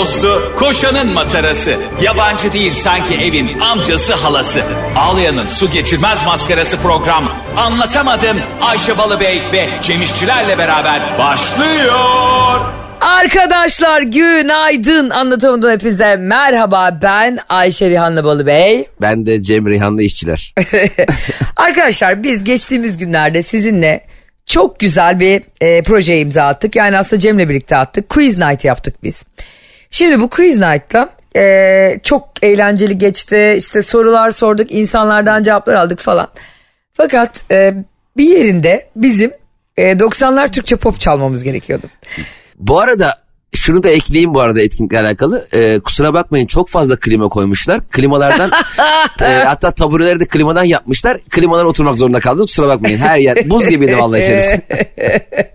dostu, koşanın matarası. Yabancı değil sanki evin amcası halası. Ağlayan'ın su geçirmez maskarası program. Anlatamadım Ayşe Balıbey ve Cemişçilerle beraber başlıyor. Arkadaşlar günaydın anlatamadım hepinize merhaba ben Ayşe Rihanna Balıbey. Ben de Cem Rihanlı işçiler. Arkadaşlar biz geçtiğimiz günlerde sizinle çok güzel bir e, projeye imza attık. Yani aslında Cem'le birlikte attık. Quiz Night yaptık biz. Şimdi bu Quiz Night'ta e, çok eğlenceli geçti. İşte sorular sorduk, insanlardan cevaplar aldık falan. Fakat e, bir yerinde bizim e, 90'lar Türkçe pop çalmamız gerekiyordu. Bu arada şunu da ekleyeyim bu arada etkinlikle alakalı. Ee, kusura bakmayın çok fazla klima koymuşlar. Klimalardan e, hatta tabureleri de klimadan yapmışlar. Klimadan oturmak zorunda kaldım. Kusura bakmayın. Her yer buz gibiydi vallahi içerisi.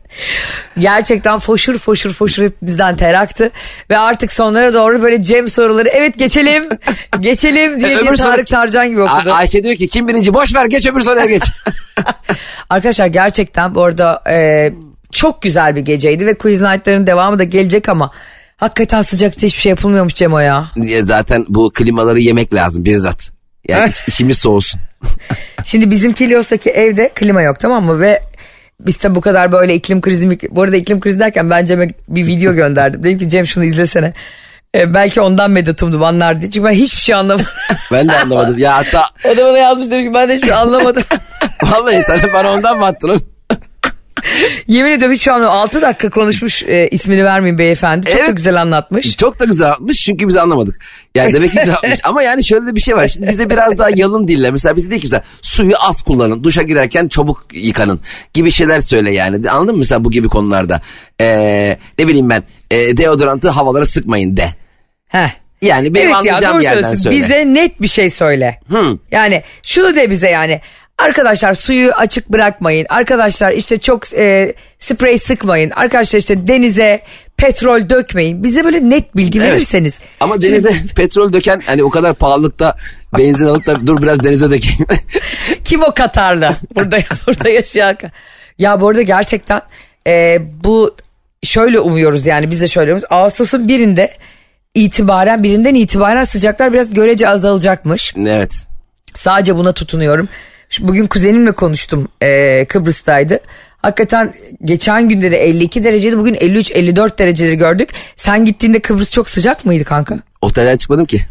Gerçekten foşur foşur foşur hepimizden ter aktı. Ve artık sonlara doğru böyle Cem soruları evet geçelim geçelim diye, diye Tarık Tarcan gibi okudu. A- Ayşe diyor ki kim birinci boş ver geç öbür soruya geç. Arkadaşlar gerçekten bu arada e, çok güzel bir geceydi ve Quiz Night'ların devamı da gelecek ama hakikaten sıcakta hiçbir şey yapılmıyormuş Cemo ya. Ya Zaten bu klimaları yemek lazım bizzat. Yani içimiz soğusun. Şimdi bizim Kilios'taki evde klima yok tamam mı ve biz de bu kadar böyle iklim krizi bu arada iklim krizi derken ben Cem'e bir video gönderdim. Dedim ki Cem şunu izlesene. E, belki ondan medet umdum anlar diye. Çünkü ben hiçbir şey anlamadım. Ben de anlamadım. Ya hatta o da bana yazmış demiş ki ben de hiçbir şey anlamadım. vallahi sen bana ondan mı attın? Yemin ediyorum hiç şu an 6 dakika konuşmuş e, ismini vermeyin beyefendi. Çok da Evet. güzel anlatmış. Çok da güzel atmış çünkü biz anlamadık. Yani demek ki güzel atmış. Ama yani şöyle de bir şey var. Şimdi bize biraz daha yalın dille. Mesela bize değil ki mesela suyu az kullanın. Duşa girerken çabuk yıkanın gibi şeyler söyle yani. Anladın mı mesela bu gibi konularda? Ee, ne bileyim ben e, deodorantı havalara sıkmayın de. Heh. Yani benim evet ya anlayacağım doğru yerden söyle. Bize net bir şey söyle. Hı. Yani şunu de bize yani. Arkadaşlar suyu açık bırakmayın. Arkadaşlar işte çok e, sprey sıkmayın. Arkadaşlar işte denize petrol dökmeyin. Bize böyle net bilgi Evet. verirseniz. Ama denize petrol döken hani o kadar pahalılıkta benzin alıp da dur biraz denize dökeyim. Kim o Katarlı? Burada burada yaşayan. Ya bu arada gerçekten e, bu şöyle umuyoruz yani biz de şöyle umuyoruz. Ağustos'un birinde itibaren birinden itibaren sıcaklar biraz görece azalacakmış. evet. Sadece buna tutunuyorum. Bugün kuzenimle konuştum e, Kıbrıs'taydı. Hakikaten geçen günde de 52 dereceydi bugün 53-54 dereceleri gördük. Sen gittiğinde Kıbrıs çok sıcak mıydı kanka? Otelden çıkmadım ki.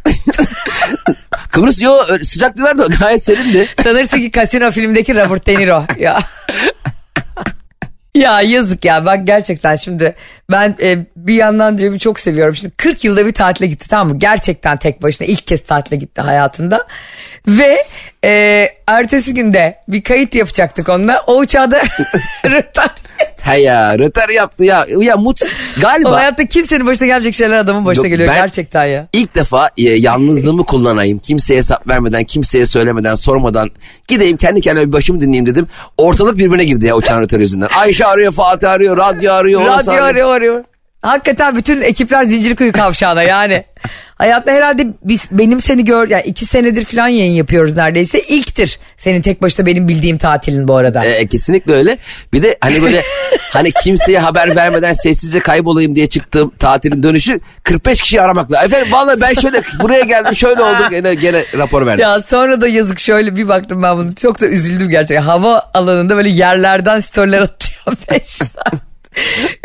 Kıbrıs yo öyle sıcak diyorlar da gayet serindi. Sanırsın ki Casino filmdeki Robert De Niro. Ya. Ya yazık ya bak gerçekten şimdi ben e, bir yandan Cem'i çok seviyorum. Şimdi 40 yılda bir tatile gitti tamam mı? Gerçekten tek başına ilk kez tatile gitti hayatında. Ve e, ertesi günde bir kayıt yapacaktık onunla. O uçağda rötar. He ya rötar yaptı ya. Ya mut O galiba hayatta kimsenin başına gelecek şeyler adamın başına Yok, geliyor gerçekten ya. ilk defa e, yalnızlığımı kullanayım. Kimseye hesap vermeden, kimseye söylemeden, sormadan gideyim kendi kendime bir başımı dinleyeyim dedim. Ortalık birbirine girdi ya uçağın rötarı yüzünden. Ayşe arıyor, Fatih arıyor, radyo arıyor. Radyo arıyor arıyor. Hakikaten bütün ekipler Zincirlikuyu kavşağına yani. Hayatta herhalde biz benim seni gör yani iki senedir falan yayın yapıyoruz neredeyse. İlktir senin tek başına benim bildiğim tatilin bu arada. E, kesinlikle öyle. Bir de hani böyle hani kimseye haber vermeden sessizce kaybolayım diye çıktığım tatilin dönüşü 45 kişi aramakla. Efendim vallahi ben şöyle buraya geldim şöyle olduk gene, gene rapor verdim. Ya sonra da yazık şöyle bir baktım ben bunu çok da üzüldüm gerçekten. Hava alanında böyle yerlerden storyler atıyor 5 saat.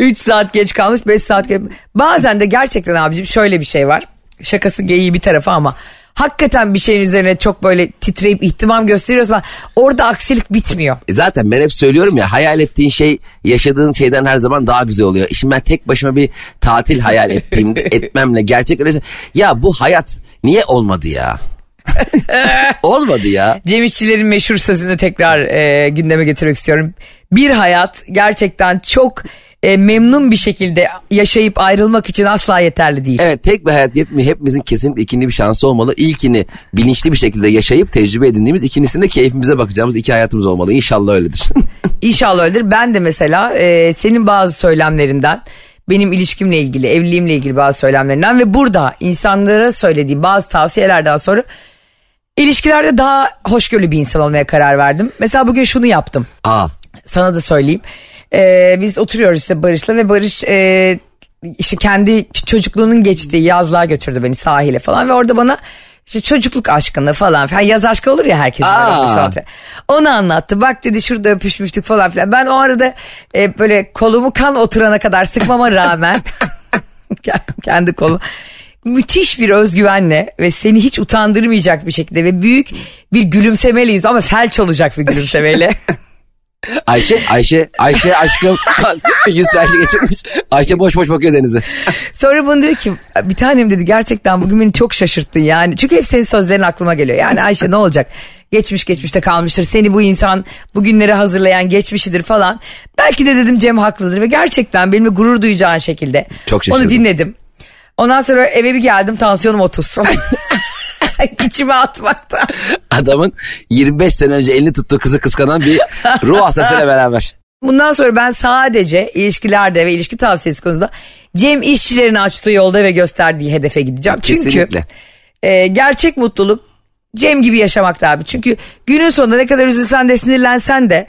3 saat geç kalmış 5 saat geç. Bazen de gerçekten abicim şöyle bir şey var. Şakası geyiği bir tarafı ama hakikaten bir şeyin üzerine çok böyle titreyip ihtimam gösteriyorsan orada aksilik bitmiyor. E Zaten ben hep söylüyorum ya hayal ettiğin şey yaşadığın şeyden her zaman daha güzel oluyor. Şimdi ben tek başıma bir tatil hayal ettiğim etmemle gerçek öyle ya bu hayat niye olmadı ya? olmadı ya. Cem İşçilerin meşhur sözünü tekrar e, gündeme getirmek istiyorum. Bir hayat gerçekten çok e, memnun bir şekilde yaşayıp ayrılmak için asla yeterli değil. Evet tek bir hayat yetmiyor. Hepimizin kesinlikle ikinci bir şansı olmalı. İlkini bilinçli bir şekilde yaşayıp tecrübe edindiğimiz ikincisinde keyfimize bakacağımız iki hayatımız olmalı. İnşallah öyledir. İnşallah öyledir. Ben de mesela e, senin bazı söylemlerinden benim ilişkimle ilgili, evliliğimle ilgili bazı söylemlerinden ve burada insanlara söylediğim bazı tavsiyelerden sonra ilişkilerde daha hoşgörülü bir insan olmaya karar verdim. Mesela bugün şunu yaptım. Aa Sana da söyleyeyim. Ee, biz oturuyoruz işte Barış'la ve Barış e, işte kendi çocukluğunun geçtiği yazlığa götürdü beni sahile falan ve orada bana işte çocukluk aşkını falan filan yaz aşkı olur ya herkesin böyle olmuş Onu anlattı. Bak dedi şurada öpüşmüştük falan filan. Ben o arada e, böyle kolumu kan oturana kadar sıkmama rağmen kendi kolu müthiş bir özgüvenle ve seni hiç utandırmayacak bir şekilde ve büyük bir gülümsemeyle yüzü ama felç olacak bir gülümsemeyle. Ayşe, Ayşe, Ayşe aşkım. Yüz felci geçirmiş. Ayşe boş boş bakıyor denize. Sonra bunu dedi ki bir tanem dedi gerçekten bugün beni çok şaşırttın yani. Çünkü hep senin sözlerin aklıma geliyor. Yani Ayşe ne olacak? Geçmiş geçmişte kalmıştır. Seni bu insan bugünleri hazırlayan geçmişidir falan. Belki de dedim Cem haklıdır ve gerçekten benimle gurur duyacağın şekilde. Çok şaşırdım. Onu dinledim. Ondan sonra eve bir geldim tansiyonum 30. İçime atmakta. Adamın 25 sene önce elini tuttuğu kızı kıskanan bir ruh hastasıyla beraber. Bundan sonra ben sadece ilişkilerde ve ilişki tavsiyesi konusunda Cem işçilerin açtığı yolda ve gösterdiği hedefe gideceğim. Kesinlikle. Çünkü e, gerçek mutluluk Cem gibi yaşamakta abi. Çünkü günün sonunda ne kadar üzülsen de sinirlensen de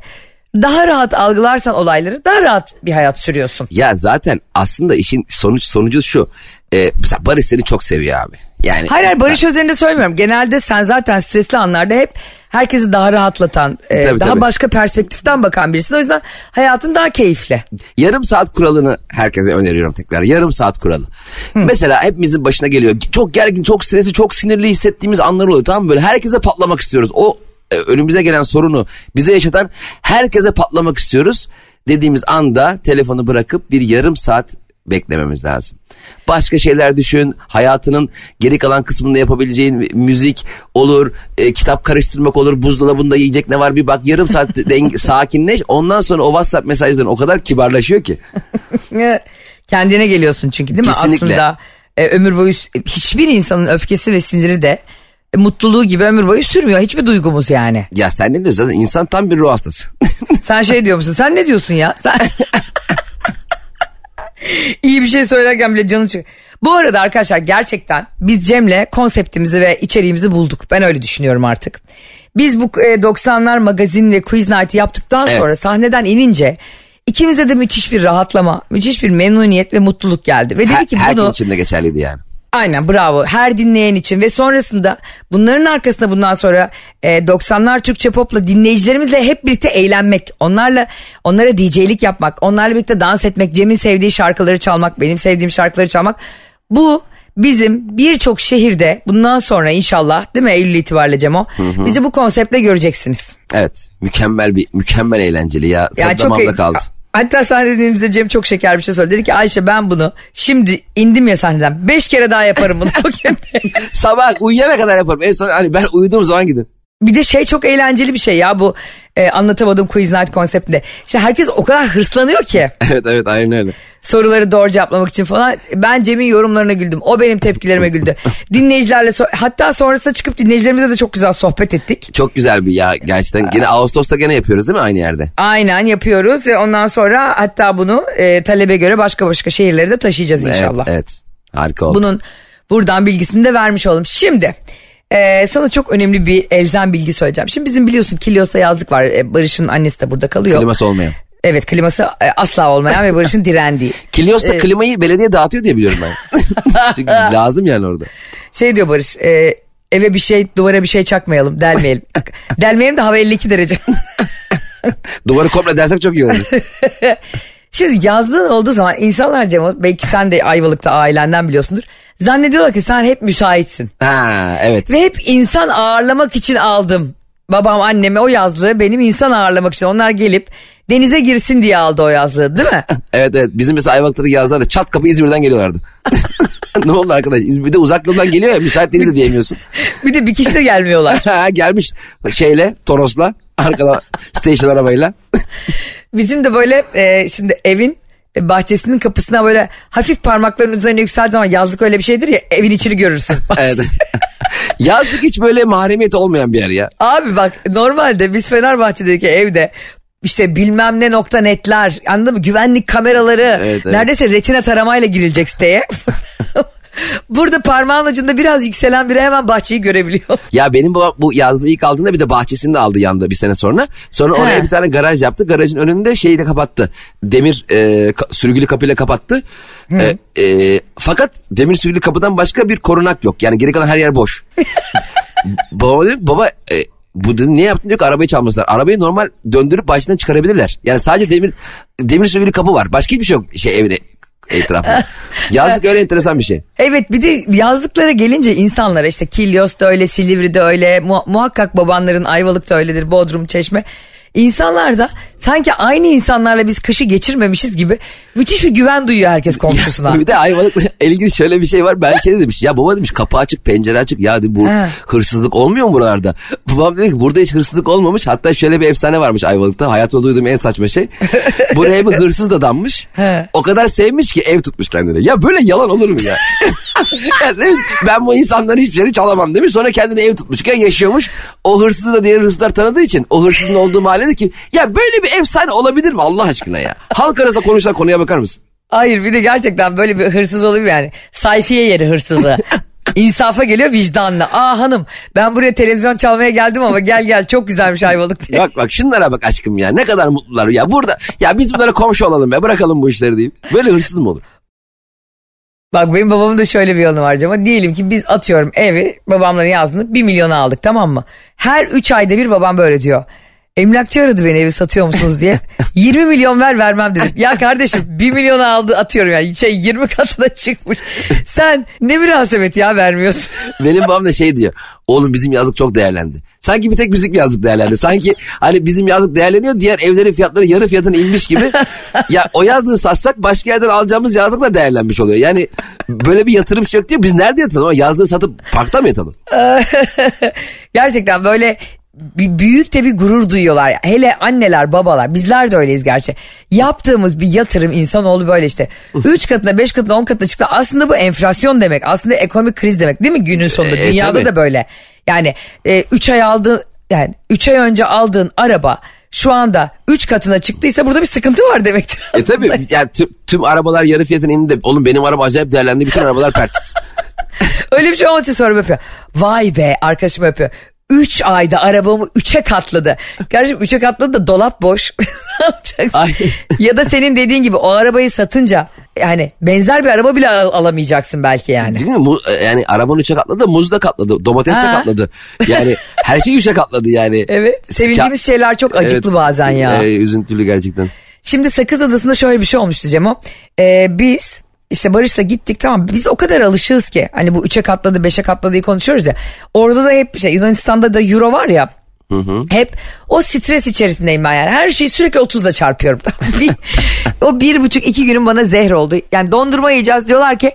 daha rahat algılarsan olayları daha rahat bir hayat sürüyorsun. Ya zaten aslında işin sonuç sonucu şu. Ee, mesela Barış seni çok seviyor abi. Yani Hayır hayır Barış üzerinde söylemiyorum. Genelde sen zaten stresli anlarda hep herkesi daha rahatlatan, e, Tabii, daha tabii. başka perspektiften bakan birisin. O yüzden hayatın daha keyifli. yarım saat kuralını herkese öneriyorum tekrar. Yarım saat kuralı. Mesela hepimizin başına geliyor. Çok gergin, çok stresli, çok sinirli hissettiğimiz anlar oluyor. Tamam mı? Böyle herkese patlamak istiyoruz. O e, önümüze gelen sorunu bize yaşatan herkese patlamak istiyoruz. Dediğimiz anda telefonu bırakıp bir yarım saat beklememiz lazım. Başka şeyler düşün. Hayatının geri kalan kısmında yapabileceğin müzik olur, e, kitap karıştırmak olur, buzdolabında yiyecek ne var bir bak yarım saat deng- sakinleş. Ondan sonra o WhatsApp mesajların o kadar kibarlaşıyor ki. Kendine geliyorsun çünkü değil mi? Kesinlikle. Aslında e, ömür boyu hiçbir insanın öfkesi ve siniri de e, mutluluğu gibi ömür boyu sürmüyor. Hiçbir duygumuz yani. Ya sen ne diyorsun? İnsan tam bir ruh hastası. Sen şey diyor musun? Sen ne diyorsun ya? Sen... İyi bir şey söylerken bile canı çıkıyor. Bu arada arkadaşlar gerçekten biz Cem'le konseptimizi ve içeriğimizi bulduk. Ben öyle düşünüyorum artık. Biz bu e, 90'lar magazin ve quiz night'ı yaptıktan Evet. sonra sahneden inince ikimize de müthiş bir rahatlama, müthiş bir memnuniyet ve mutluluk geldi. Ve dedi Her, ki herkes bunu için de geçerliydi yani. Aynen bravo. Her dinleyen için ve sonrasında bunların arkasında bundan sonra e, 90'lar Türkçe popla dinleyicilerimizle hep birlikte eğlenmek, onlarla onlara DJ'lik yapmak, onlarla birlikte dans etmek, Cem'in sevdiği şarkıları çalmak, benim sevdiğim şarkıları çalmak. Bu bizim birçok şehirde bundan sonra inşallah değil mi Eylül itibariyle Cemo bizi bu konseptle göreceksiniz. Evet. Mükemmel bir mükemmel eğlenceli ya. Yani Tadı damağımda e- kaldı. Hatta sahnede Cem çok şeker bir şey söyledi. Dedi ki Ayşe ben bunu şimdi indim ya sahneden beş kere daha yaparım bunu. Sabah uyuyana kadar yaparım. En son hani ben uyuduğum zaman gidin. Bir de şey çok eğlenceli bir şey ya bu e, anlatamadığım quiz night konseptinde. İşte herkes o kadar hırslanıyor ki Evet evet aynen öyle. soruları doğru cevaplamak için falan. Ben Cem'in yorumlarına güldüm. O benim tepkilerime güldü. Dinleyicilerle so- hatta sonrasında çıkıp dinleyicilerimizle de çok güzel sohbet ettik. Çok güzel bir ya gerçekten. Gene Ağustos'ta gene yapıyoruz değil mi aynı yerde? Aynen yapıyoruz ve ondan sonra hatta bunu e, talebe göre başka başka şehirlere de taşıyacağız inşallah. Evet evet. Harika oldu. Bunun buradan bilgisini de vermiş olalım. Şimdi e, sana çok önemli bir elzem bilgi söyleyeceğim. Şimdi bizim biliyorsun Kilyos'ta yazlık var. E, Barış'ın annesi de burada kalıyor. Kliması olmayan. Evet kliması e, asla olmayan ve Barış'ın direndiği. Kilyos'ta klimayı belediye dağıtıyor diye biliyorum ben. Çünkü lazım yani orada. Şey diyor Barış e, eve bir şey duvara bir şey çakmayalım delmeyelim. delmeyelim de hava 52 derece. Duvarı komple dersek çok iyi olur. Şimdi yazlığın olduğu zaman insanlar Cemo belki sen de Ayvalık'ta ailenden biliyorsundur. Zannediyorlar ki sen hep müsaitsin. ha evet. Ve hep insan ağırlamak için aldım. Babam anneme o yazlığı benim insan ağırlamak için. Onlar gelip denize girsin diye aldı o yazlığı değil mi? Evet evet. Bizim mesela Ayvalık'taki yazlar da çat kapı İzmir'den geliyorlardı. ne oldu arkadaş? İzmir'de uzak yoldan geliyor ya müsait değiliz de diyemiyorsun. bir de bir kişi de gelmiyorlar. Ha, Gelmiş şeyle Toros'la arkada station arabayla. Bizim de böyle e, şimdi evin e, bahçesinin kapısına böyle hafif parmakların üzerine yükseldiği zaman yazlık öyle bir şeydir ya evin içini görürsün. Evet. Yazlık hiç böyle mahremiyet olmayan bir yer ya. Abi bak normalde biz Fenerbahçe'deki evde işte bilmem ne nokta netler anladın mı güvenlik kameraları Evet, evet. neredeyse retina taramayla girilecek siteye. Burada parmağın ucunda biraz yükselen biri hemen bahçeyi görebiliyor. Ya benim babam bu yazlığı ilk aldığında bir de bahçesini de aldı yanında bir sene sonra. Sonra oraya He. bir tane garaj yaptı. Garajın önünde şeyi de kapattı. Demir e, ka- sürgülü kapıyla kapattı. E, e, fakat demir sürgülü kapıdan başka bir korunak yok. Yani geri kalan her yer boş. Babama diyor ki, baba e, bu dedi, niye yaptın diyor ki arabayı çalmasınlar. Arabayı normal döndürüp baştan çıkarabilirler. Yani sadece demir demir sürgülü kapı var. Başka hiçbir şey yok şey evine etrafında. Yazlık öyle enteresan bir şey. Evet bir de yazlıklara gelince insanlara işte Kilyos da öyle, Silivri de öyle, mu- muhakkak babanların Ayvalık da öyledir, Bodrum, Çeşme. İnsanlar da sanki aynı insanlarla biz kışı geçirmemişiz gibi müthiş bir güven duyuyor herkes komşusuna. Bir de Ayvalık'la ilgili şöyle bir şey var. Ben şey demiş. Ya baba demiş kapı açık pencere açık. Ya bu Ha. hırsızlık olmuyor mu buralarda? Babam dedi ki burada hiç hırsızlık olmamış. Hatta şöyle bir efsane varmış Ayvalık'ta. Hayatımda duyduğum en saçma şey. Buraya bir hırsız da dammış. He. o kadar sevmiş ki ev tutmuş kendine. Ya böyle yalan olur mu ya? ya demiş, ben bu insanların hiçbir şeyini çalamam demiş. Sonra kendine ev tutmuş. Ya yaşıyormuş. O hırsızı da diğer hırsızlar tanıdığı için o hırsızın olduğu mahallede ki ya böyle bir efsane olabilir mi Allah aşkına ya? Halk arasında konuşulan konuya bakar mısın? Hayır bir de gerçekten böyle bir hırsız olur yani? Sayfiye yeri hırsızı. İnsafa geliyor vicdanla. Aa hanım ben buraya televizyon çalmaya geldim ama gel gel çok güzelmiş Ayvalık diye. Bak bak şunlara bak aşkım ya ne kadar mutlular ya burada ya biz bunlara komşu olalım ya bırakalım bu işleri deyip böyle hırsız mı olur? Bak benim babamın da şöyle bir yanı var ama diyelim ki biz atıyorum evi babamların yazdığını 1 milyona aldık tamam mı? Her 3 ayda bir babam böyle diyor. Emlakçı aradı beni evi satıyor musunuz diye. 20 milyon ver vermem dedim. Ya kardeşim 1 milyona aldı atıyorum ya. Şey 20 katına çıkmış. Sen ne münasebet ya vermiyorsun. Benim babam da şey diyor oğlum bizim yazlık çok değerlendi. Sanki bir tek müzik yazlık değerlendi. Sanki hani bizim yazlık değerleniyor diğer evlerin fiyatları yarı fiyatına inmiş gibi. ya o yazlığı satsak başka yerden alacağımız yazlık da değerlenmiş oluyor. Yani böyle bir yatırım şey yok diyor biz nerede yatalım ama yazlığı satıp parkta mı yatalım? Gerçekten böyle büyük de bir gurur duyuyorlar. Hele anneler babalar bizler de öyleyiz gerçi. Yaptığımız bir yatırım insanoğlu böyle işte. 3 katına 5 katına 10 katına çıktı. Aslında bu enflasyon demek. Aslında ekonomik kriz demek değil mi günün sonunda? E, Dünyada tabii. da böyle. Yani 3 ay aldığın yani 3 ay önce aldığın araba şu anda 3 katına çıktıysa burada bir sıkıntı var demektir. E aslında. tabi yani tüm, tüm arabalar yarı fiyatına indi oğlum benim araba acayip değerlendi bütün arabalar pert. Öyle bir şey olunca sonra öpüyor. Vay be arkadaşım öpüyor. 3 ayda arabamı 3'e katladı. Kardeşim 3'e katladı da dolap boş. ne yapacaksın? Ay. ya da senin dediğin gibi o arabayı satınca yani benzer bir araba bile al- alamayacaksın belki yani. Değil mi? Mu- e, yani arabanın üçe katladı, muz da katladı, domates de Ha. katladı. Yani her şey üçe katladı yani. Evet. Sevindiğimiz şeyler çok acıklı Evet. bazen ya. E, üzüntülü gerçekten. Şimdi Sakız Adası'nda şöyle bir şey olmuştu Cemo. Ee, biz işte Barış'la gittik tamam biz o kadar alışığız ki hani bu üçe katladı beşe katladı diye konuşuyoruz ya. Orada da hep şey Yunanistan'da da euro var ya. Hep o stres içerisindeyim ben yani. Her şeyi sürekli 30'la çarpıyorum. Bir- o bir buçuk iki günün bana zehir oldu. Yani dondurma yiyeceğiz diyorlar ki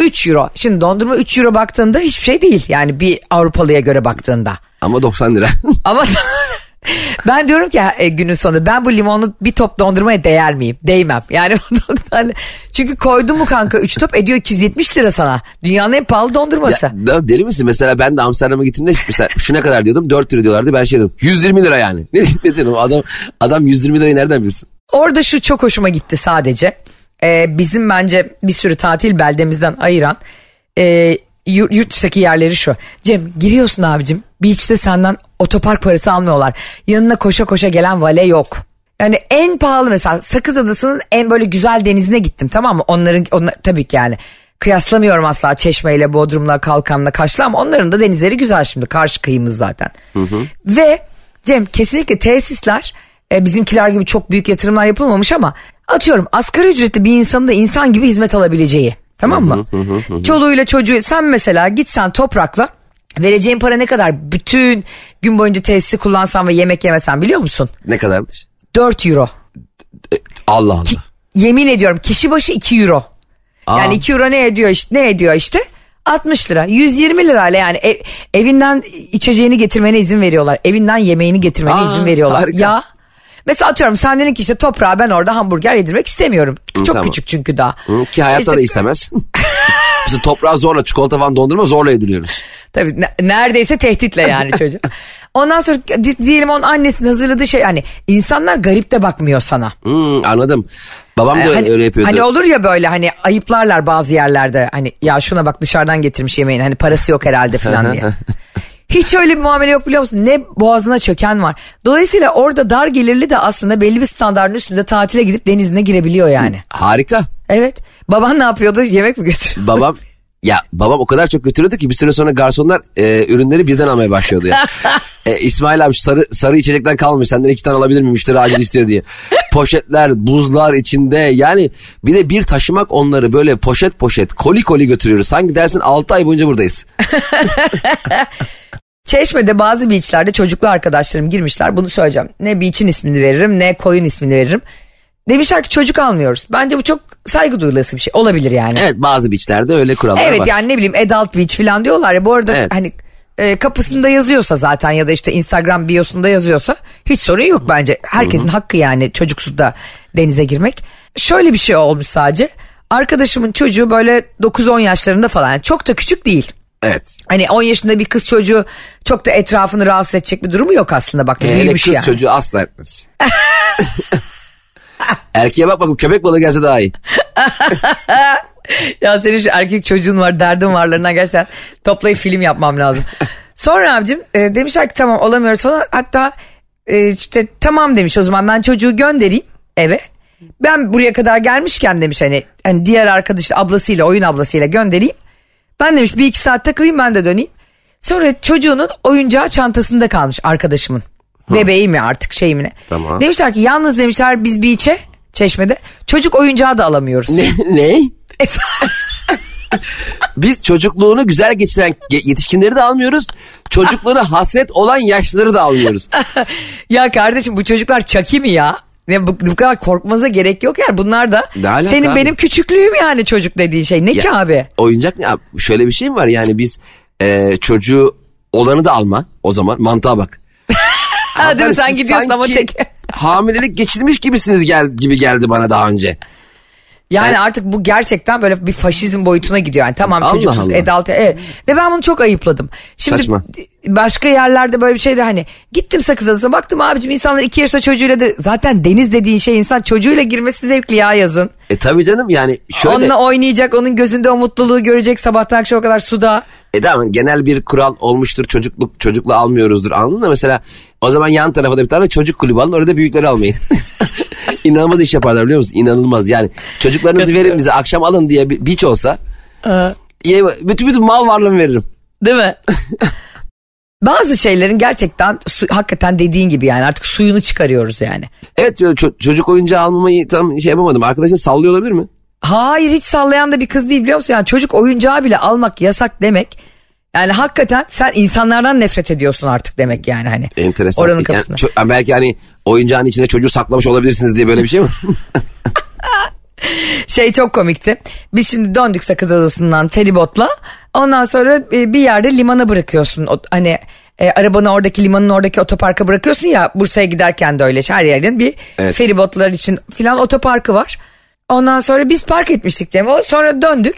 3 euro. Şimdi dondurma 3 euro baktığında hiçbir şey değil. Yani bir Avrupalıya göre baktığında. Ama 90 lira. Ama ben diyorum ki e, günün sonunda ben bu limonlu bir top dondurmaya değer miyim? Değmem. Yani o 90 Çünkü koydum mu kanka 3 top ediyor 270 lira sana. Dünyanın en pahalı dondurması. Ya, deli misin? Mesela ben de Amsterdam'a gittiğimde mesela şu ne kadar diyordum? 4 lira diyorlardı. Ben şey dedim 120 lira yani. Ne, ne dedim? Adam, adam 120 lirayı nereden bilsin? Orada şu çok hoşuma gitti sadece. Ee, bizim bence bir sürü tatil beldemizden ayıran e, yurt, yurt dışındaki yerleri şu. Cem giriyorsun abicim beach'te senden otopark parası almıyorlar. Yanına koşa koşa gelen vale yok. Yani en pahalı mesela Sakız Adası'nın en böyle güzel denizine gittim tamam mı? Onların onlar, tabii ki yani kıyaslamıyorum asla Çeşme ile Bodrum'la Kalkan'la Kaş'la ama onların da denizleri güzel şimdi karşı kıyımız zaten. Ve Cem kesinlikle tesisler e, bizimkiler gibi çok büyük yatırımlar yapılmamış ama atıyorum asgari ücretli bir insanın da insan gibi hizmet alabileceği. Tamam mı? Çoluğuyla çocuğu sen mesela gitsen toprakla vereceğin para ne kadar bütün gün boyunca tesisi kullansan ve yemek yemesen biliyor musun? Ne kadarmış? 4 euro. Allah Allah. Yemin ediyorum kişi başı 2 euro. Aa. Yani 2 euro ne ediyor işte ne ediyor işte? 60 lira 120 lirayla yani ev- evinden içeceğini getirmene izin veriyorlar. Evinden yemeğini getirmene Aa, izin veriyorlar. harika. Ya mesela atıyorum sen dedin ki işte toprağa ben orada hamburger yedirmek istemiyorum. Çok tamam. küçük çünkü daha. Hı, Ki hayatta İşte- da istemez. Mesela toprağı zorla çikolata falan dondurma zorla yediriyoruz. Tabii ne- neredeyse tehditle yani çocuk. Ondan sonra di- diyelim onun annesinin hazırladığı şey hani insanlar garip de bakmıyor sana. Hmm, anladım. Babam da öyle, hani, öyle yapıyordu. hani olur ya böyle hani ayıplarlar bazı yerlerde hani ya şuna bak dışarıdan getirmiş yemeğini hani parası yok herhalde falan diye. Hiç öyle bir muamele yok biliyor musun? Ne boğazına çöken var. Dolayısıyla orada dar gelirli de aslında belli bir standartın üstünde tatile gidip denizine girebiliyor yani. Harika. Evet. Baban ne yapıyordu? Yemek mi götürüyor? Babam ya babam o kadar çok götürüyordu ki bir süre sonra garsonlar e, ürünleri bizden almaya başlıyordu ya. E, İsmail abi sarı sarı içecekten kalmış senden iki tane alabilir miyim müşteri acil istiyor diye. Poşetler buzlar içinde yani bir de bir taşımak onları böyle poşet poşet koli koli götürüyoruz. Sanki dersin 6 ay boyunca buradayız. Çeşme'de bazı beachlerde çocuklu arkadaşlarım girmişler. Bunu söyleyeceğim. Ne beach'in ismini veririm ne koyun ismini veririm. Demişler ki çocuk almıyoruz. Bence bu çok saygı duyulası bir şey. Olabilir yani. Evet bazı beachlerde öyle kurallar Evet var. yani ne bileyim adult beach falan diyorlar ya. Bu arada Evet. hani e, kapısında yazıyorsa zaten ya da işte Instagram biosunda yazıyorsa hiç sorun yok bence. Herkesin hakkı yani çocuksuz da denize girmek. Şöyle bir şey olmuş sadece. Arkadaşımın çocuğu böyle 9-10 yaşlarında falan. Yani çok da küçük değil. Evet. Hani 10 yaşında bir kız çocuğu çok da etrafını rahatsız edecek bir durumu yok aslında bak. Hele büyümüş kız yani. çocuğu asla etmez. Erkeğe bak bakayım köpek balığı gelse daha iyi. Ya senin şu erkek çocuğun var derdin varlarından gerçekten toplayıp film yapmam lazım. Sonra abicim e, demişler ki tamam olamıyoruz falan. Hatta e, işte tamam demiş o zaman ben çocuğu göndereyim eve. Ben buraya kadar gelmişken demiş hani, hani diğer arkadaş ablasıyla oyun ablasıyla göndereyim. Ben demiş bir iki saat takılayım ben de döneyim. Sonra çocuğunun oyuncağı çantasında kalmış arkadaşımın. Bebeği mi artık şey mi ne. Tamam. Demişler ki yalnız demişler biz bir içe çeşmede çocuk oyuncağı da alamıyoruz. Ne? ne? Biz çocukluğunu güzel geçiren ge- yetişkinleri de almıyoruz. Çocukluğuna hasret olan yaşlıları da almıyoruz. Ya kardeşim bu çocuklar çaki mi ya? Ve bu, bu kadar korkmanıza gerek yok yani. Bunlar da Ne senin abi? benim küçüklüğüm yani çocuk dediğin şey. Ne ki Ya, abi? Oyuncak ne? Abi, Şöyle bir şey mi var yani biz e, çocuğu olanı da alma o zaman mantığa bak. Ha, değil mi? Sen gidiyorsun ama tek. hamilelik geçirmiş gibisiniz gel, gibi geldi bana daha önce. Yani Yani- artık bu gerçekten böyle bir faşizm boyutuna gidiyor. Yani tamam Allah çocuksuz Allah. adult. Evet. Ve ben bunu çok ayıpladım. Şimdi Saçma. başka yerlerde böyle bir şey de hani gittim Sakız Adası'na baktım abicim insanlar iki yaşında çocuğuyla da zaten deniz dediğin şey insan çocuğuyla girmesi zevkli ya yazın. E tabii canım yani şöyle. Onunla oynayacak onun gözünde o mutluluğu görecek sabahtan akşama kadar suda. E tamam genel bir kural olmuştur çocukluk çocukla almıyoruzdur anladın mı? Mesela o zaman yan tarafa da bir tane çocuk kulübü alın orada büyükleri almayın. İnanılmaz iş yaparlar biliyor musun? İnanılmaz yani çocuklarınızı verin bize akşam alın diye bir beach olsa ye- bütün bütün mal varlığımı veririm. Değil mi? Bazı şeylerin gerçekten su, hakikaten dediğin gibi yani artık suyunu çıkarıyoruz yani. Evet ço- çocuk oyuncağı almamayı tam şey yapamadım. Arkadaşın sallıyor olabilir mi? Hayır hiç sallayan da bir kız değil biliyor musun? Yani çocuk oyuncağı bile almak yasak demek. Yani hakikaten sen insanlardan nefret ediyorsun artık demek yani hani. Enteresan. Oranın Yani kapısında. ço- belki hani oyuncağın içine çocuğu saklamış olabilirsiniz diye böyle bir şey mi? Şey çok komikti. Biz şimdi döndük Sakız Adası'ndan feribotla. Ondan sonra e, bir yerde limana bırakıyorsun. Hani e, arabanı oradaki limanın oradaki otoparka bırakıyorsun ya Bursa'ya giderken de öyle her yerin bir Evet. feribotlar için filan otoparkı var. Ondan sonra biz park etmiştik Cemo. Sonra döndük.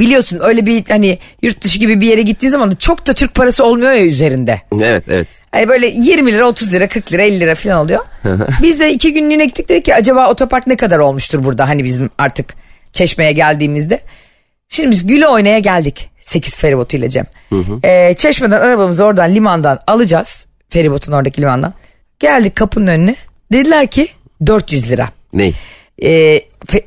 Biliyorsun öyle bir hani yurt dışı gibi bir yere gittiğin zaman da çok da Türk parası olmuyor ya üzerinde. evet evet. Hani böyle 20 lira 30 lira 40 lira 50 lira falan oluyor. Biz de iki günlüğüne gittik dedik ki acaba otopark ne kadar olmuştur burada hani bizim artık çeşmeye geldiğimizde. Şimdi biz güle oynaya geldik 8 feribotuyla Cem. Ee, çeşmeden arabamızı oradan limandan alacağız. Feribotun oradaki limandan. Geldik kapının önüne. Dediler ki 400 lira. Ney? Ee,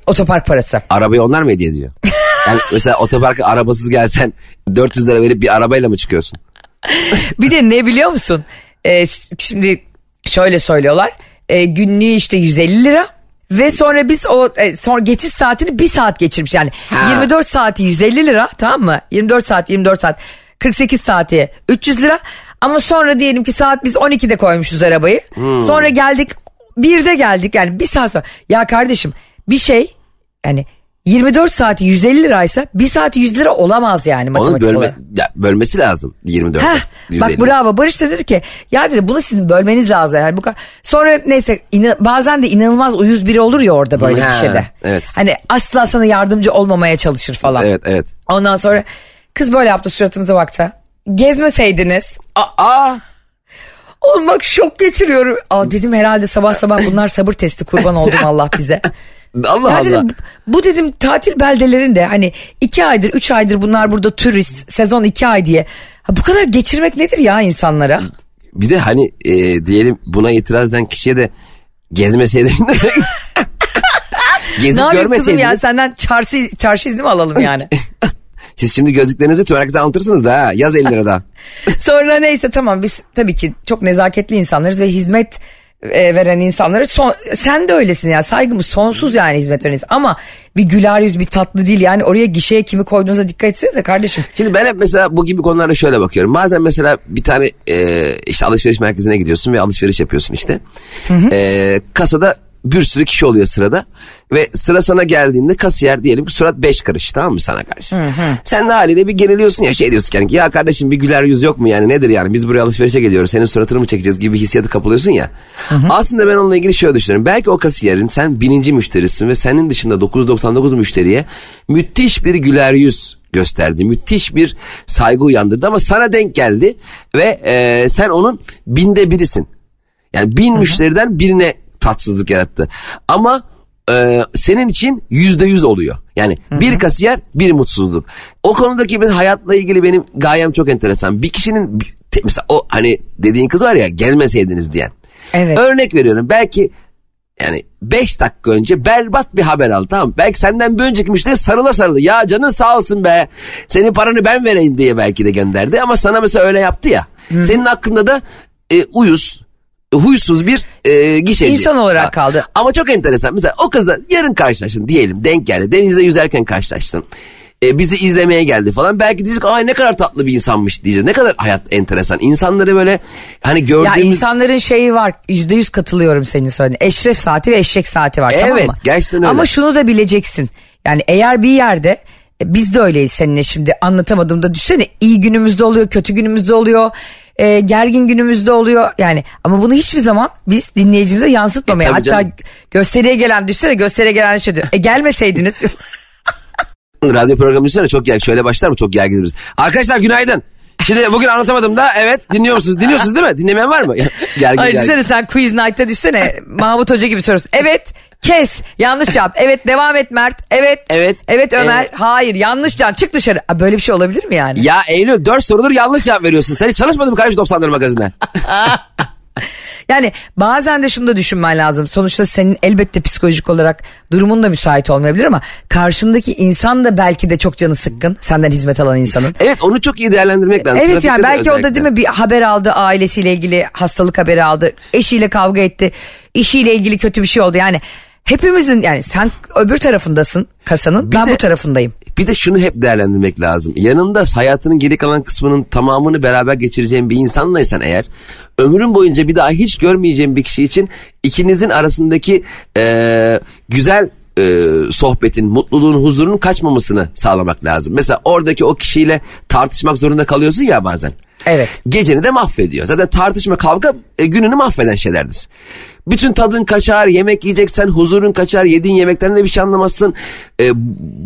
otopark parası. Arabayı onlar mı hediye ediyor? Yani mesela otoparka arabasız gelsen 400 lira verip bir arabayla mı çıkıyorsun? Bir de ne biliyor musun? Ee, şimdi şöyle söylüyorlar. Ee, günlüğü işte 150 lira. Ve sonra biz o e, sonra geçiş saatini bir saat geçirmiş yani. Ha. 24 saati 150 lira tamam mı? 24 saat 24 saat 48 saati 300 lira. Ama sonra diyelim ki saat biz 12'de koymuşuz arabayı. Sonra geldik 1'de geldik yani bir saat sonra. Ya kardeşim bir şey yani 24 saati 150 liraysa bir saati 100 lira olamaz yani Onu matematik bölme, olarak. ya, bölmesi lazım 24. Heh, bak bravo Barış da dedi ki ya dedi bunu sizin bölmeniz lazım yani bu. Sonra neyse ina- bazen de inanılmaz uyuz biri olur ya orada böyle Ha, bir şeyde. evet. Hani asla sana yardımcı olmamaya çalışır falan. Evet evet. Ondan sonra kız böyle yaptı suratımıza baktı. Gezmeseydiniz. Aa, Aa oğlum bak şok geçiriyorum. Aa dedim herhalde sabah sabah bunlar sabır testi kurban oldum Allah bize. Allah Ya Allah. dedim bu dedim tatil beldelerinde hani iki aydır üç aydır bunlar burada turist sezon iki ay diye. Ha, bu kadar geçirmek nedir ya insanlara? Bir de hani e, diyelim buna itiraz eden kişiye de gezmeseydin. Ne Gezip kızım görmeseydiniz. ya senden çarşı, çarşı izni mi alalım yani? Siz şimdi gözlüklerinizi tüm herkese anlatırsınız da ha. Yaz 50 lira daha. Sonra neyse tamam biz tabii ki çok nezaketli insanlarız ve hizmet e, veren insanları son, sen de öylesin ya saygımız sonsuz yani hizmet veren insan. ama bir güler yüz bir tatlı değil yani oraya gişeye kimi koyduğunuza dikkat etsenize kardeşim. Şimdi ben hep mesela bu gibi konularda şöyle bakıyorum. Bazen mesela bir tane e, işte alışveriş merkezine gidiyorsun ve alışveriş yapıyorsun işte. E, kasada bir sürü kişi oluyor sırada. Ve sıra sana geldiğinde kasiyer diyelim ki surat 5 karış tamam mı sana karşı. Sen de haliyle bir geriliyorsun ya şey diyorsun yani ya kardeşim bir güler yüz yok mu yani nedir yani biz buraya alışverişe geliyoruz senin suratını mı çekeceğiz gibi bir hissiyatı kapılıyorsun ya. Aslında ben onunla ilgili şöyle düşünüyorum. Belki o kasiyerin sen bininci müşterisin ve senin dışında 999 müşteriye müthiş bir güler yüz gösterdi. Müthiş bir saygı uyandırdı ama sana denk geldi ve e, sen onun binde birisin. Yani bin müşteriden birine tatsızlık yarattı. Ama e, senin için yüzde yüz oluyor. Yani bir kasiyer bir mutsuzluk. O konudaki bir hayatla ilgili benim gayem çok enteresan. Bir kişinin mesela o hani dediğin kız var ya gelmeseydiniz diyen. Evet. Örnek veriyorum belki yani 5 dakika önce berbat bir haber aldı tamam? Belki senden bir önceki müşteri sarıla sarıla ya canın sağ olsun be senin paranı ben vereyim diye belki de gönderdi ama sana mesela öyle yaptı ya. Senin hakkında da e, uyuz huysuz bir e, gişeci. İnsan olarak kaldı. Ama çok enteresan mesela o kızla yarın karşılaştın diyelim denk geldi denizde yüzerken karşılaştın. E, bizi izlemeye geldi falan. Belki diyecek ki ay ne kadar tatlı bir insanmış diyeceğiz. Ne kadar hayat enteresan. İnsanları böyle hani Ya gördüğümüz... insanların şeyi var yüzde yüz katılıyorum senin söylediğin. Eşref saati ve eşek saati var tamam Evet, mı? gerçekten öyle. Ama şunu da bileceksin. Yani eğer bir yerde e, biz de öyleyiz seninle şimdi anlatamadığımda düşsene iyi günümüzde oluyor kötü günümüzde oluyor. E, gergin günümüzde oluyor yani ama bunu hiçbir zaman biz dinleyicimize yansıtmamaya E, hatta canım. gösteriye gelen düşsene gösteriye gelen şey diyor e gelmeseydiniz Radyo programı düşünsene çok gergin. Şöyle başlar mı çok gerginiriz. Arkadaşlar günaydın. Şimdi bugün anlatamadım da evet dinliyor musunuz? Dinliyorsunuz değil mi? Dinlemeyen var mı? gergin Ay gergin. sen quiz night'ta düşsene Mahmut Hoca gibi soruyorsun. Evet kes yanlış cevap. Evet devam et Mert. Evet. Evet. Evet Ömer. Evet. Hayır yanlış can çık dışarı. Aa, böyle bir şey olabilir mi yani? Ya Eylül 4 sorudur yanlış cevap veriyorsun. Sen hiç çalışmadın mı kardeş 90'ları magazinde? Yani bazen de şunu da düşünmen lazım. Sonuçta senin elbette psikolojik olarak durumun da müsait olmayabilir ama karşındaki insan da belki de çok canı sıkkın. Senden hizmet alan insanın. Evet onu çok iyi değerlendirmek lazım. Evet Trafikte yani belki o da değil mi bir haber aldı ailesiyle ilgili hastalık haberi aldı. Eşiyle kavga etti. işiyle ilgili kötü bir şey oldu. Yani hepimizin yani sen öbür tarafındasın kasanın ben de- bu tarafındayım. Bir de şunu hep değerlendirmek lazım. Yanında hayatının geri kalan kısmının tamamını beraber geçireceğin bir insanlaysan eğer ömrün boyunca bir daha hiç görmeyeceğin bir kişi için ikinizin arasındaki eee, güzel eee, sohbetin, mutluluğun, huzurun kaçmamasını sağlamak lazım. Mesela oradaki o kişiyle tartışmak zorunda kalıyorsun ya bazen. Evet. Geceni de mahvediyor. Zaten tartışma kavga e, gününü mahveden şeylerdir. Bütün tadın kaçar, yemek yiyeceksen huzurun kaçar, yediğin yemekten de bir şey anlamazsın. E,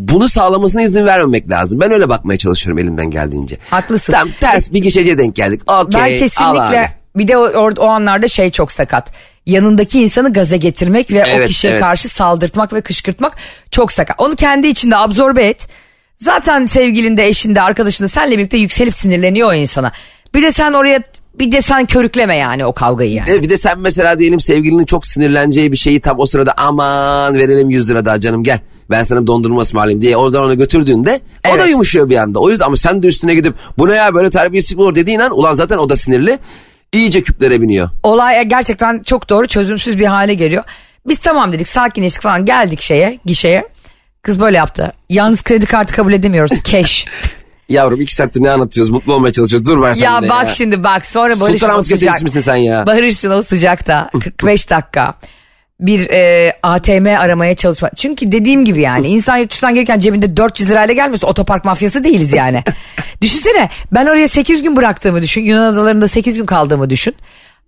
bunu sağlamasına izin vermemek lazım. Ben öyle bakmaya çalışıyorum elimden geldiğince. Haklısın. Tamam ters bir gişeciye denk geldik. Okey. ben kesinlikle bir de o, o anlarda şey çok sakat. Yanındaki insanı gaza getirmek ve o Evet, kişiye evet. karşı saldırtmak ve kışkırtmak çok sakat. Onu kendi içinde absorbe et. Zaten sevgilinde, eşinde, arkadaşında senle birlikte yükselip sinirleniyor o insana. Bir de sen oraya bir de sen körükleme yani o kavgayı yani. Evet, bir de sen mesela diyelim sevgilinin çok sinirleneceği bir şeyi tam o sırada aman verelim 100 lira daha canım gel. Ben sana dondurma ısmarlayayım diye oradan ona götürdüğünde o da Evet. yumuşuyor bir anda. O yüzden ama sen de üstüne gidip bu ne ya böyle terbiyesizlik olur dediğin an ulan zaten o da sinirli. iyice küplere biniyor. Olay gerçekten çok doğru çözümsüz bir hale geliyor. Biz tamam dedik sakinleştik falan geldik şeye gişeye. Kız böyle yaptı. Yalnız kredi kartı kabul edemiyoruz. Cash. Yavrum iki saattir ne anlatıyoruz mutlu olmaya çalışıyoruz dur sen ya bak şimdi bak sonra Barış'ın o Sultanahmet sıcak. müsün sen ya? Barış'ın o sıcakta 45 dakika. bir e, ATM aramaya çalışma. Çünkü dediğim gibi yani insan yurt dışından gelirken cebinde 400 lirayla gelmiyorsa otopark mafyası değiliz yani. Düşünsene ben oraya 8 gün bıraktığımı düşün. Yunan adalarında 8 gün kaldığımı düşün.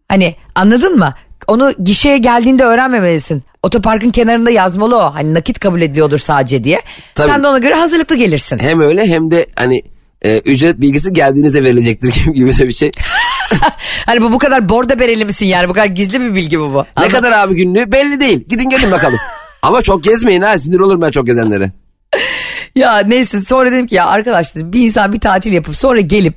Hani anladın mı? Onu gişeye geldiğinde öğrenmemelisin. Otoparkın kenarında yazmalı o. Hani nakit kabul ediyordur sadece diye. Tabii. Sen de ona göre hazırlıklı gelirsin. Hem öyle hem de hani e, ücret bilgisi geldiğinizde verilecektir gibi, gibi de bir şey. Hani bu bu kadar borda bereli misin yani? Bu kadar gizli bir bilgi bu bu. Ne Ama- kadar abi günlüğü belli değil. Gidin gelin bakalım. Ama çok gezmeyin ha sinir olurum ben çok gezenlere. Ya neyse sonra dedim ki ya arkadaşlar bir insan bir tatil yapıp sonra gelip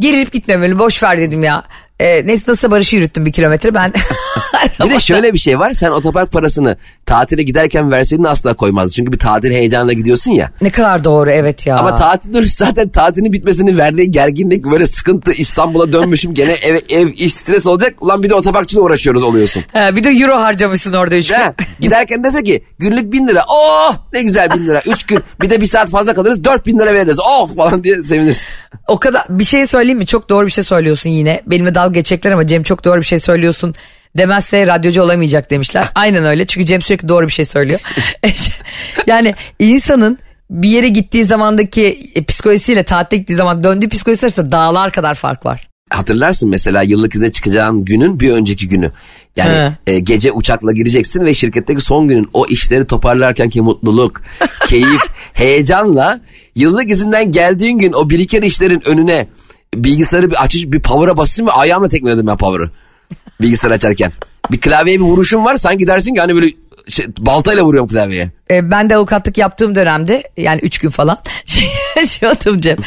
gerilip gitmemeli boş ver dedim ya. Ee, neyse nasıl barışı yürüttüm bir kilometre ben. Bir de şöyle bir şey var sen otopark parasını tatile giderken verseydin asla koymazdı. Çünkü bir tatil heyecanla gidiyorsun ya. ne kadar doğru evet ya. Ama tatil dönüşü zaten tatilin bitmesinin verdiği gerginlik böyle sıkıntı İstanbul'a dönmüşüm gene ev, ev iş stres olacak. Ulan bir de otoparkçıyla uğraşıyoruz oluyorsun. He, bir de euro harcamışsın orada üç gün. Ha, giderken dese ki günlük bin lira. Oh ne güzel bin lira. Üç gün bir de bir saat fazla kalırız dört bin lira veririz. Oh falan diye seviniriz. O kadar bir şey söyleyeyim mi? Çok doğru bir şey söylüyorsun yine. Benimle dalga geçecekler ama Cem çok doğru bir şey söylüyorsun demezse radyocu olamayacak demişler. Aynen öyle çünkü Cem sürekli doğru bir şey söylüyor. yani insanın bir yere gittiği zamandaki e, psikolojisiyle tatile gittiği zaman döndüğü psikolojisi arasında dağlar kadar fark var. Hatırlarsın mesela yıllık izne çıkacağın günün bir önceki günü. Yani e, gece uçakla gireceksin ve şirketteki son günün o işleri toparlarkenki mutluluk, keyif, heyecanla yıllık izinden geldiğin gün o biriken işlerin önüne bilgisayarı bir açıp bir power'a basayım ve ayağımla tekmeledim ben power'ı. Bilgisayar açarken. Bir klavyeye bir vuruşum var sanki dersin ki hani böyle şey, baltayla vuruyorum klavyeye. E, ben de avukatlık yaptığım dönemde yani üç gün falan şey, yaptım Cem.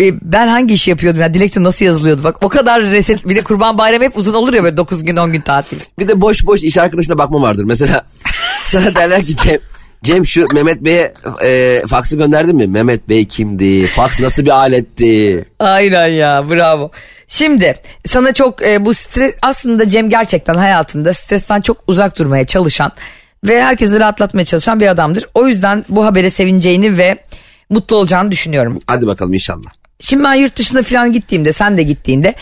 E, Ben hangi işi yapıyordum ya dilekçe nasıl yazılıyordu bak o kadar reset bir de kurban bayramı hep uzun olur ya böyle 9 gün 10 gün tatil. Bir de boş boş iş arkadaşına bakma vardır. Mesela sana derler ki Cem, Cem şu Mehmet Bey'e e, faksı gönderdin mi? Mehmet Bey kimdi? Faks nasıl bir aletti? Aynen ya bravo. Şimdi sana çok e, bu stres aslında Cem gerçekten hayatında stresten çok uzak durmaya çalışan ve herkesi rahatlatmaya çalışan bir adamdır. O yüzden bu habere sevineceğini ve mutlu olacağını düşünüyorum. Hadi bakalım inşallah. Şimdi ben yurt dışına falan gittiğimde sen de gittiğinde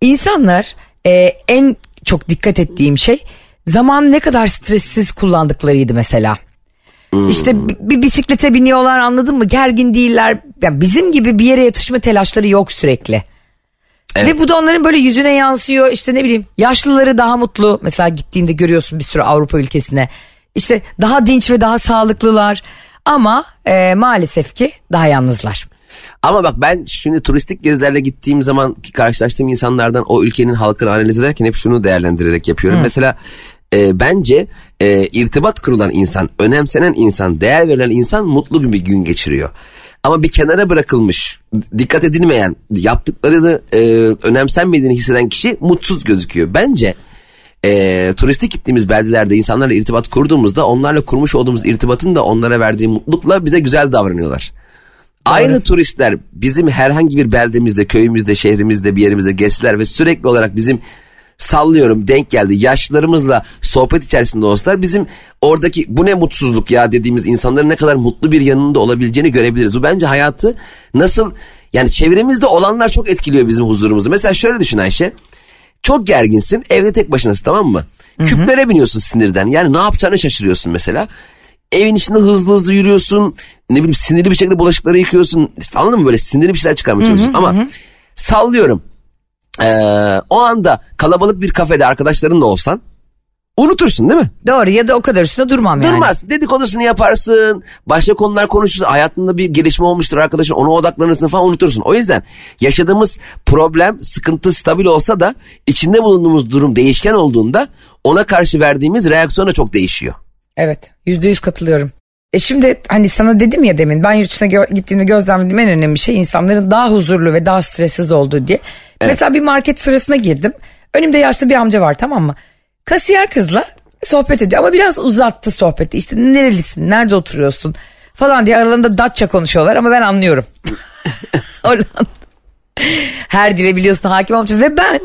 insanlar e, en çok dikkat ettiğim şey zaman ne kadar stressiz kullandıklarıydı mesela. İşte bi- bir bisiklete biniyorlar anladın mı? Gergin değiller. Yani bizim gibi bir yere yatışma telaşları yok sürekli. Evet. Ve bu da onların böyle yüzüne yansıyor. İşte ne bileyim yaşlıları daha mutlu. Mesela gittiğinde görüyorsun bir sürü Avrupa ülkesine. İşte daha dinç ve daha sağlıklılar. Ama e, maalesef ki daha yalnızlar. Ama bak ben şimdi turistik gezilerle gittiğim zaman ki karşılaştığım insanlardan o ülkenin halkını analiz ederken hep şunu değerlendirerek yapıyorum. Mesela e, bence e, irtibat kurulan insan, önemsenen insan, değer verilen insan mutlu bir gün geçiriyor. Ama bir kenara bırakılmış, dikkat edilmeyen, yaptıklarını e, önemsenmediğini hisseden kişi mutsuz gözüküyor. Bence e, turistik gittiğimiz beldelerde insanlarla irtibat kurduğumuzda onlarla kurmuş olduğumuz irtibatın da onlara verdiği mutlulukla bize güzel davranıyorlar. Aynı turistler bizim herhangi bir beldemizde, köyümüzde, şehrimizde, bir yerimizde geçseler ve sürekli olarak bizim sallıyorum denk geldi yaşlılarımızla sohbet içerisinde olsalar bizim oradaki bu ne mutsuzluk ya dediğimiz insanların ne kadar mutlu bir yanında olabileceğini görebiliriz. Bu bence hayatı nasıl yani çevremizde olanlar çok etkiliyor bizim huzurumuzu. Mesela şöyle düşün Ayşe. Çok gerginsin evde tek başınasın tamam mı? Küplere biniyorsun sinirden yani ne yapacağını şaşırıyorsun mesela. Evin içinde hızlı hızlı yürüyorsun. Ne bileyim sinirli bir şekilde bulaşıkları yıkıyorsun. Anladın mı böyle sinirli bir şeyler çıkarmaya çalışıyorsun. Ama sallıyorum. Ee, o anda kalabalık bir kafede arkadaşlarınla olsan unutursun değil mi? Doğru ya da o kadar üstünde durmam yani. Durmaz. Dedikodusunu yaparsın. Başka konular konuşursun. Hayatında bir gelişme olmuştur arkadaşın. Ona odaklanırsın falan unutursun. O yüzden yaşadığımız problem, sıkıntı stabil olsa da içinde bulunduğumuz durum değişken olduğunda ona karşı verdiğimiz reaksiyon da çok değişiyor. Evet yüzde yüz katılıyorum. E şimdi hani sana dedim ya demin ben yurt dışına gö- gittiğimde gözlemlediğim en önemli şey insanların daha huzurlu ve daha stressiz olduğu diye. Mesela bir market sırasına girdim. Önümde yaşlı bir amca var tamam mı? Kasiyer kızla sohbet ediyor ama biraz uzattı sohbeti. İşte nerelisin, nerede oturuyorsun falan diye aralarında Datça konuşuyorlar ama ben anlıyorum. Her dile biliyorsun hakim olmuş. Ve ben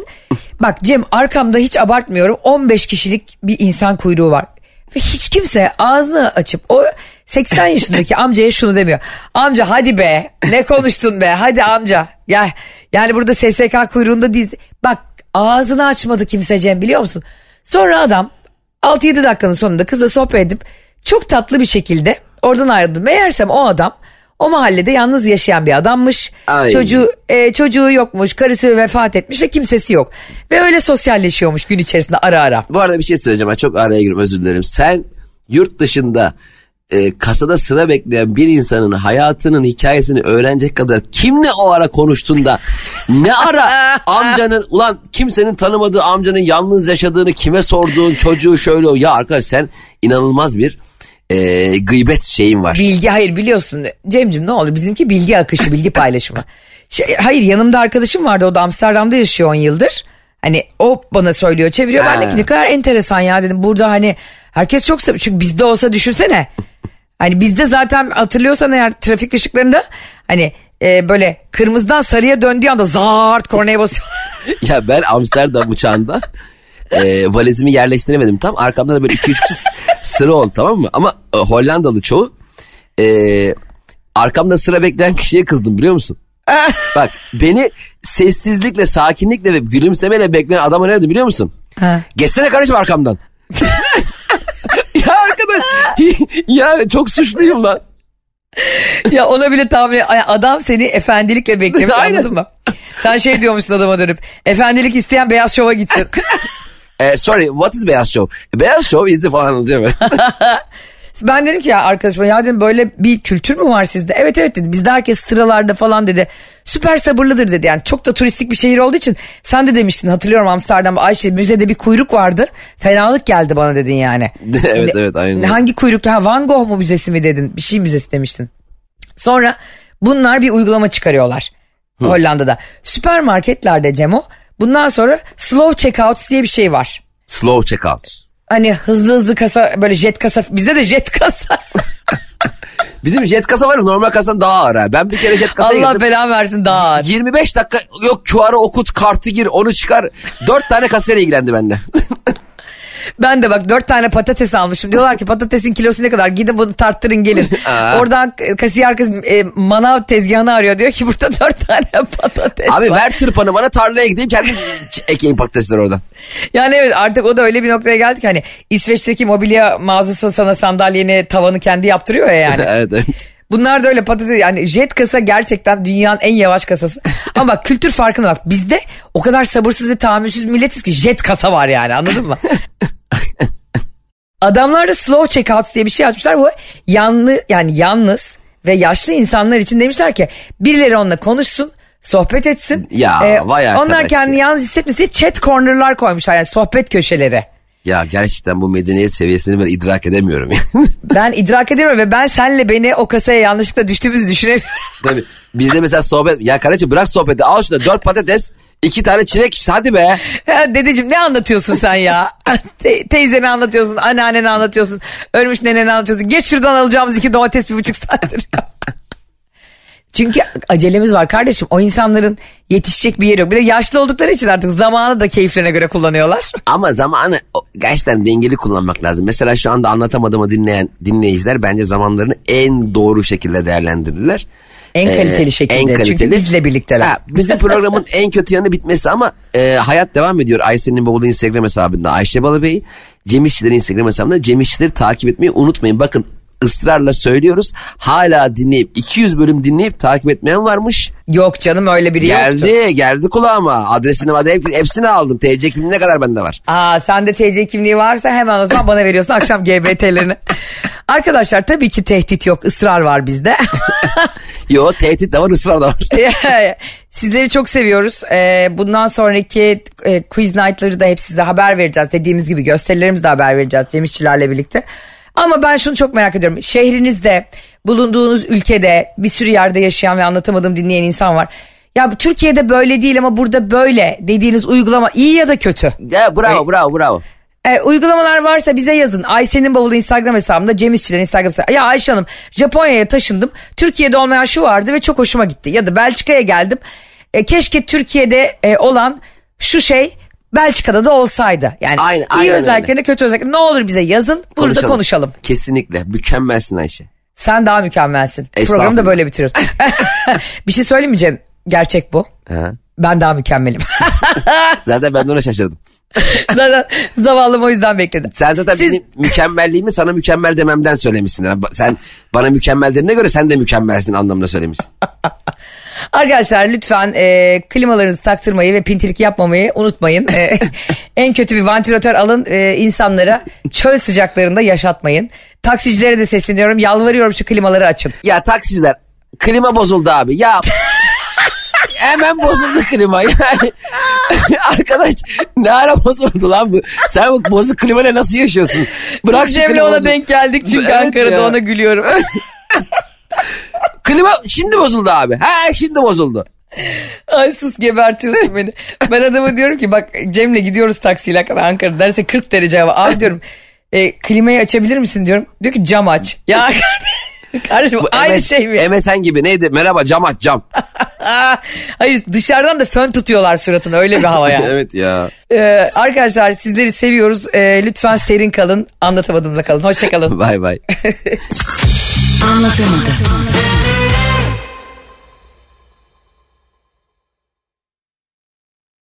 bak Cem arkamda hiç abartmıyorum 15 kişilik bir insan kuyruğu var. Ve hiç kimse ağzını açıp o 80 yaşındaki amcaya şunu demiyor. Amca hadi be ne konuştun be hadi amca. Ya, yani burada SSK kuyruğunda değil. Bak ağzını açmadı kimse Cem biliyor musun? Sonra adam 6-7 dakikanın sonunda kızla sohbet edip çok tatlı bir şekilde oradan ayrıldım. Meğersem o adam o mahallede yalnız yaşayan bir adammış. Ay. Çocuğu e, çocuğu yokmuş, karısı vefat etmiş ve kimsesi yok. Ve öyle sosyalleşiyormuş gün içerisinde ara ara. Bu arada bir şey söyleyeceğim. Ben çok araya giriyorum özür dilerim. Sen yurt dışında e, kasada sıra bekleyen bir insanın hayatının hikayesini öğrenecek kadar kimle o ara konuştun da ne ara amcanın ulan kimsenin tanımadığı amcanın yalnız yaşadığını kime sorduğun çocuğu şöyle o ya arkadaş sen inanılmaz bir e, gıybet şeyin var. Bilgi hayır biliyorsun Cemcim ne olur bizimki bilgi akışı bilgi paylaşımı. Şey, hayır yanımda arkadaşım vardı o da Amsterdam'da yaşıyor 10 yıldır. Hani o bana söylüyor çeviriyor ben de Ha. ki ne kadar enteresan ya dedim burada hani herkes çok çünkü bizde olsa düşünsene. Hani bizde zaten hatırlıyorsan eğer trafik ışıklarında hani e, böyle kırmızıdan sarıya döndüğü anda zart kornaya basıyor. Ya ben Amsterdam uçağında e, valizimi yerleştiremedim tam. Arkamda da böyle 2-3 kişi sıra oldu tamam mı? Ama e, Hollandalı çoğu. E, arkamda sıra bekleyen kişiye kızdım biliyor musun? Bak beni sessizlikle, sakinlikle ve gülümsemeyle bekleyen adama ne dedi biliyor musun? Ha. Geçsene kardeşim arkamdan. ya arkadaş ya çok suçluyum lan. ya ona bile tahmin adam seni efendilikle beklemiş Aynen. anladın mı? Sen şey diyormuşsun adama dönüp efendilik isteyen beyaz şova gitsin. E, sorry what is beyaz show? Beyaz is the falan diyor böyle. Ben dedim ki ya arkadaşıma ya dedim böyle bir kültür mü var sizde? Evet evet dedi bizde herkes sıralarda falan dedi. Süper sabırlıdır dedi yani çok da turistik bir şehir olduğu için sen de demiştin hatırlıyorum Amsterdam Ayşe müzede bir kuyruk vardı. Fenalık geldi bana dedin yani. evet evet aynen. Hangi kuyrukta ha Van Gogh mu müzesi mi dedin bir şey müzesi demiştin. Sonra bunlar bir uygulama çıkarıyorlar Hollanda'da. Süpermarketlerde Cemo bundan sonra slow checkout diye bir şey var. Slow checkout. Hani hızlı hızlı kasa böyle jet kasa bizde de jet kasa. Bizim jet kasa var ya normal kasadan daha ağır ha. Ben bir kere jet kasaya Allah girdim. belanı versin daha ağır. 25 dakika yok QR'ı okut kartı gir onu çıkar. 4 tane kasayla ilgilendi bende. Ben de bak dört tane patates almışım. Diyorlar ki patatesin kilosu ne kadar? Gidin bunu tarttırın gelin. Aa. Oradan kasiyer kız e, manav tezgahını arıyor. Diyor ki burada dört tane patates Abi var. ver tırpanı bana tarlaya gideyim kendim ekeyim patatesleri orada. Yani evet artık o da öyle bir noktaya geldi ki hani İsveç'teki mobilya mağazası sana sandalyeni tavanı kendi yaptırıyor ya yani. evet evet. Bunlar da öyle patates yani jet kasa gerçekten dünyanın en yavaş kasası. Ama bak kültür farkına bak bizde o kadar sabırsız ve tahammülsüz milletiz ki jet kasa var yani anladın mı? Adamlar da slow checkout diye bir şey açmışlar. Bu yanlı yani yalnız ve yaşlı insanlar için demişler ki birileri onunla konuşsun sohbet etsin. Ee, Ya, vay Onlar arkadaş kendini ya. yalnız hissetmesin diye chat corner'lar koymuşlar yani sohbet köşeleri. Ya gerçekten bu medeniyet seviyesini ben idrak edemiyorum. ya. Ben idrak edemiyorum ve ben senle beni o kasaya yanlışlıkla düştüğümüzü düşünemiyorum. Tabii. Bizde mesela sohbet ya kardeşim bırak sohbeti al şurada 4 patates iki tane çilek hadi be. Ya Dedeciğim ne anlatıyorsun sen ya? Te- teyzeni anlatıyorsun, anneanneni anlatıyorsun, ölmüş neneni anlatıyorsun. Geç şuradan alacağımız iki domates bir buçuk saattir. Çünkü acelemiz var kardeşim. O insanların yetişecek bir yeri yok. Bir de yaşlı oldukları için artık zamanı da keyiflerine göre kullanıyorlar. Ama zamanı gerçekten dengeli kullanmak lazım. Mesela şu anda anlatamadığımı dinleyen dinleyiciler bence zamanlarını en doğru şekilde değerlendirirler. En Ee, kaliteli şekilde. Çünkü bizle birlikteler. Ha, bizim programın en kötü yanı bitmesi ama e, hayat devam ediyor. Ayşe'nin babalı Instagram hesabında Ayşe Balıbey, Cem İşçilerin Instagram hesabında Cem İşçileri takip etmeyi unutmayın. Bakın ısrarla söylüyoruz. Hala dinleyip 200 bölüm dinleyip takip etmeyen varmış. Yok canım öyle biri Geldi yoktu. geldi kulağıma. Adresini hep- hepsini aldım. TC kimliği ne kadar bende var. Aa sende TC kimliği varsa hemen o zaman bana veriyorsun akşam GBT'lerini. Arkadaşlar tabii ki tehdit yok ısrar var bizde. Yo tehdit de var ısrar da var. Sizleri çok seviyoruz. Ee, bundan sonraki e, quiz night'ları da hep size haber vereceğiz. Dediğimiz gibi gösterilerimizi de haber vereceğiz Cem İşçilerle birlikte. Ama ben şunu çok merak ediyorum. Şehrinizde, bulunduğunuz ülkede bir sürü yerde yaşayan ve anlatamadığım dinleyen insan var. Ya Türkiye'de böyle değil ama burada böyle dediğiniz uygulama iyi ya da kötü. Ya bravo bravo bravo. E, uygulamalar varsa bize yazın. Ayşe'nin bavulu Instagram hesabında Cem İşçilerin Instagram hesabında. Ya Ayşe Hanım Japonya'ya taşındım. Türkiye'de olmayan şu vardı ve çok hoşuma gitti. Ya da Belçika'ya geldim. E, keşke Türkiye'de e, olan şu şey Belçika'da da olsaydı. Yani Aynen, iyi aynen özelliklerini kötü özelliklerini ne olur bize yazın. Burada konuşalım. Kesinlikle mükemmelsin Ayşe. Sen daha mükemmelsin. Programı da böyle bitiriyoruz. bir şey Cem? Gerçek bu. Ha. Ben daha mükemmelim. Zaten ben de ona şaşırdım. Zaten zavallım o yüzden bekledim. Sen zaten Siz- benim mükemmelliğimi sana mükemmel dememden söylemişsin. Yani sen bana mükemmel dediğine göre sen de mükemmelsin anlamında söylemişsin. Arkadaşlar lütfen e, klimalarınızı taktırmayı ve pintilik yapmamayı unutmayın. E, en kötü bir vantilatör alın e, insanlara çöl sıcaklarında yaşatmayın. Taksicilere de sesleniyorum yalvarıyorum şu klimaları açın. Ya taksiciler klima bozuldu abi. Ya hemen bozuldu klima yani. Arkadaş ne ara bozuldu lan bu? Sen bu bozuk klimayla nasıl yaşıyorsun? Bırak Cem'le klima ona bozuk- denk geldik çünkü Evet Ankara'da ya. ona gülüyorum. Klima şimdi bozuldu abi. Ha şimdi bozuldu. Ay sus gebertiyorsun beni. Ben adama diyorum ki bak Cem'le gidiyoruz taksiyle kadar Ankara derse 40 derece hava. Abi diyorum e, klimayı açabilir misin diyorum. Diyor ki cam aç. Ya kardeşim Bu aynı MS şey mi? MSN gibi neydi? Merhaba cam aç cam. Hayır dışarıdan da fön tutuyorlar suratına öyle bir hava yani. evet ya. Ee, arkadaşlar sizleri seviyoruz. Ee, lütfen serin kalın. Anlatamadığımda kalın. Hoşçakalın. Bay bay. Anlatamadım.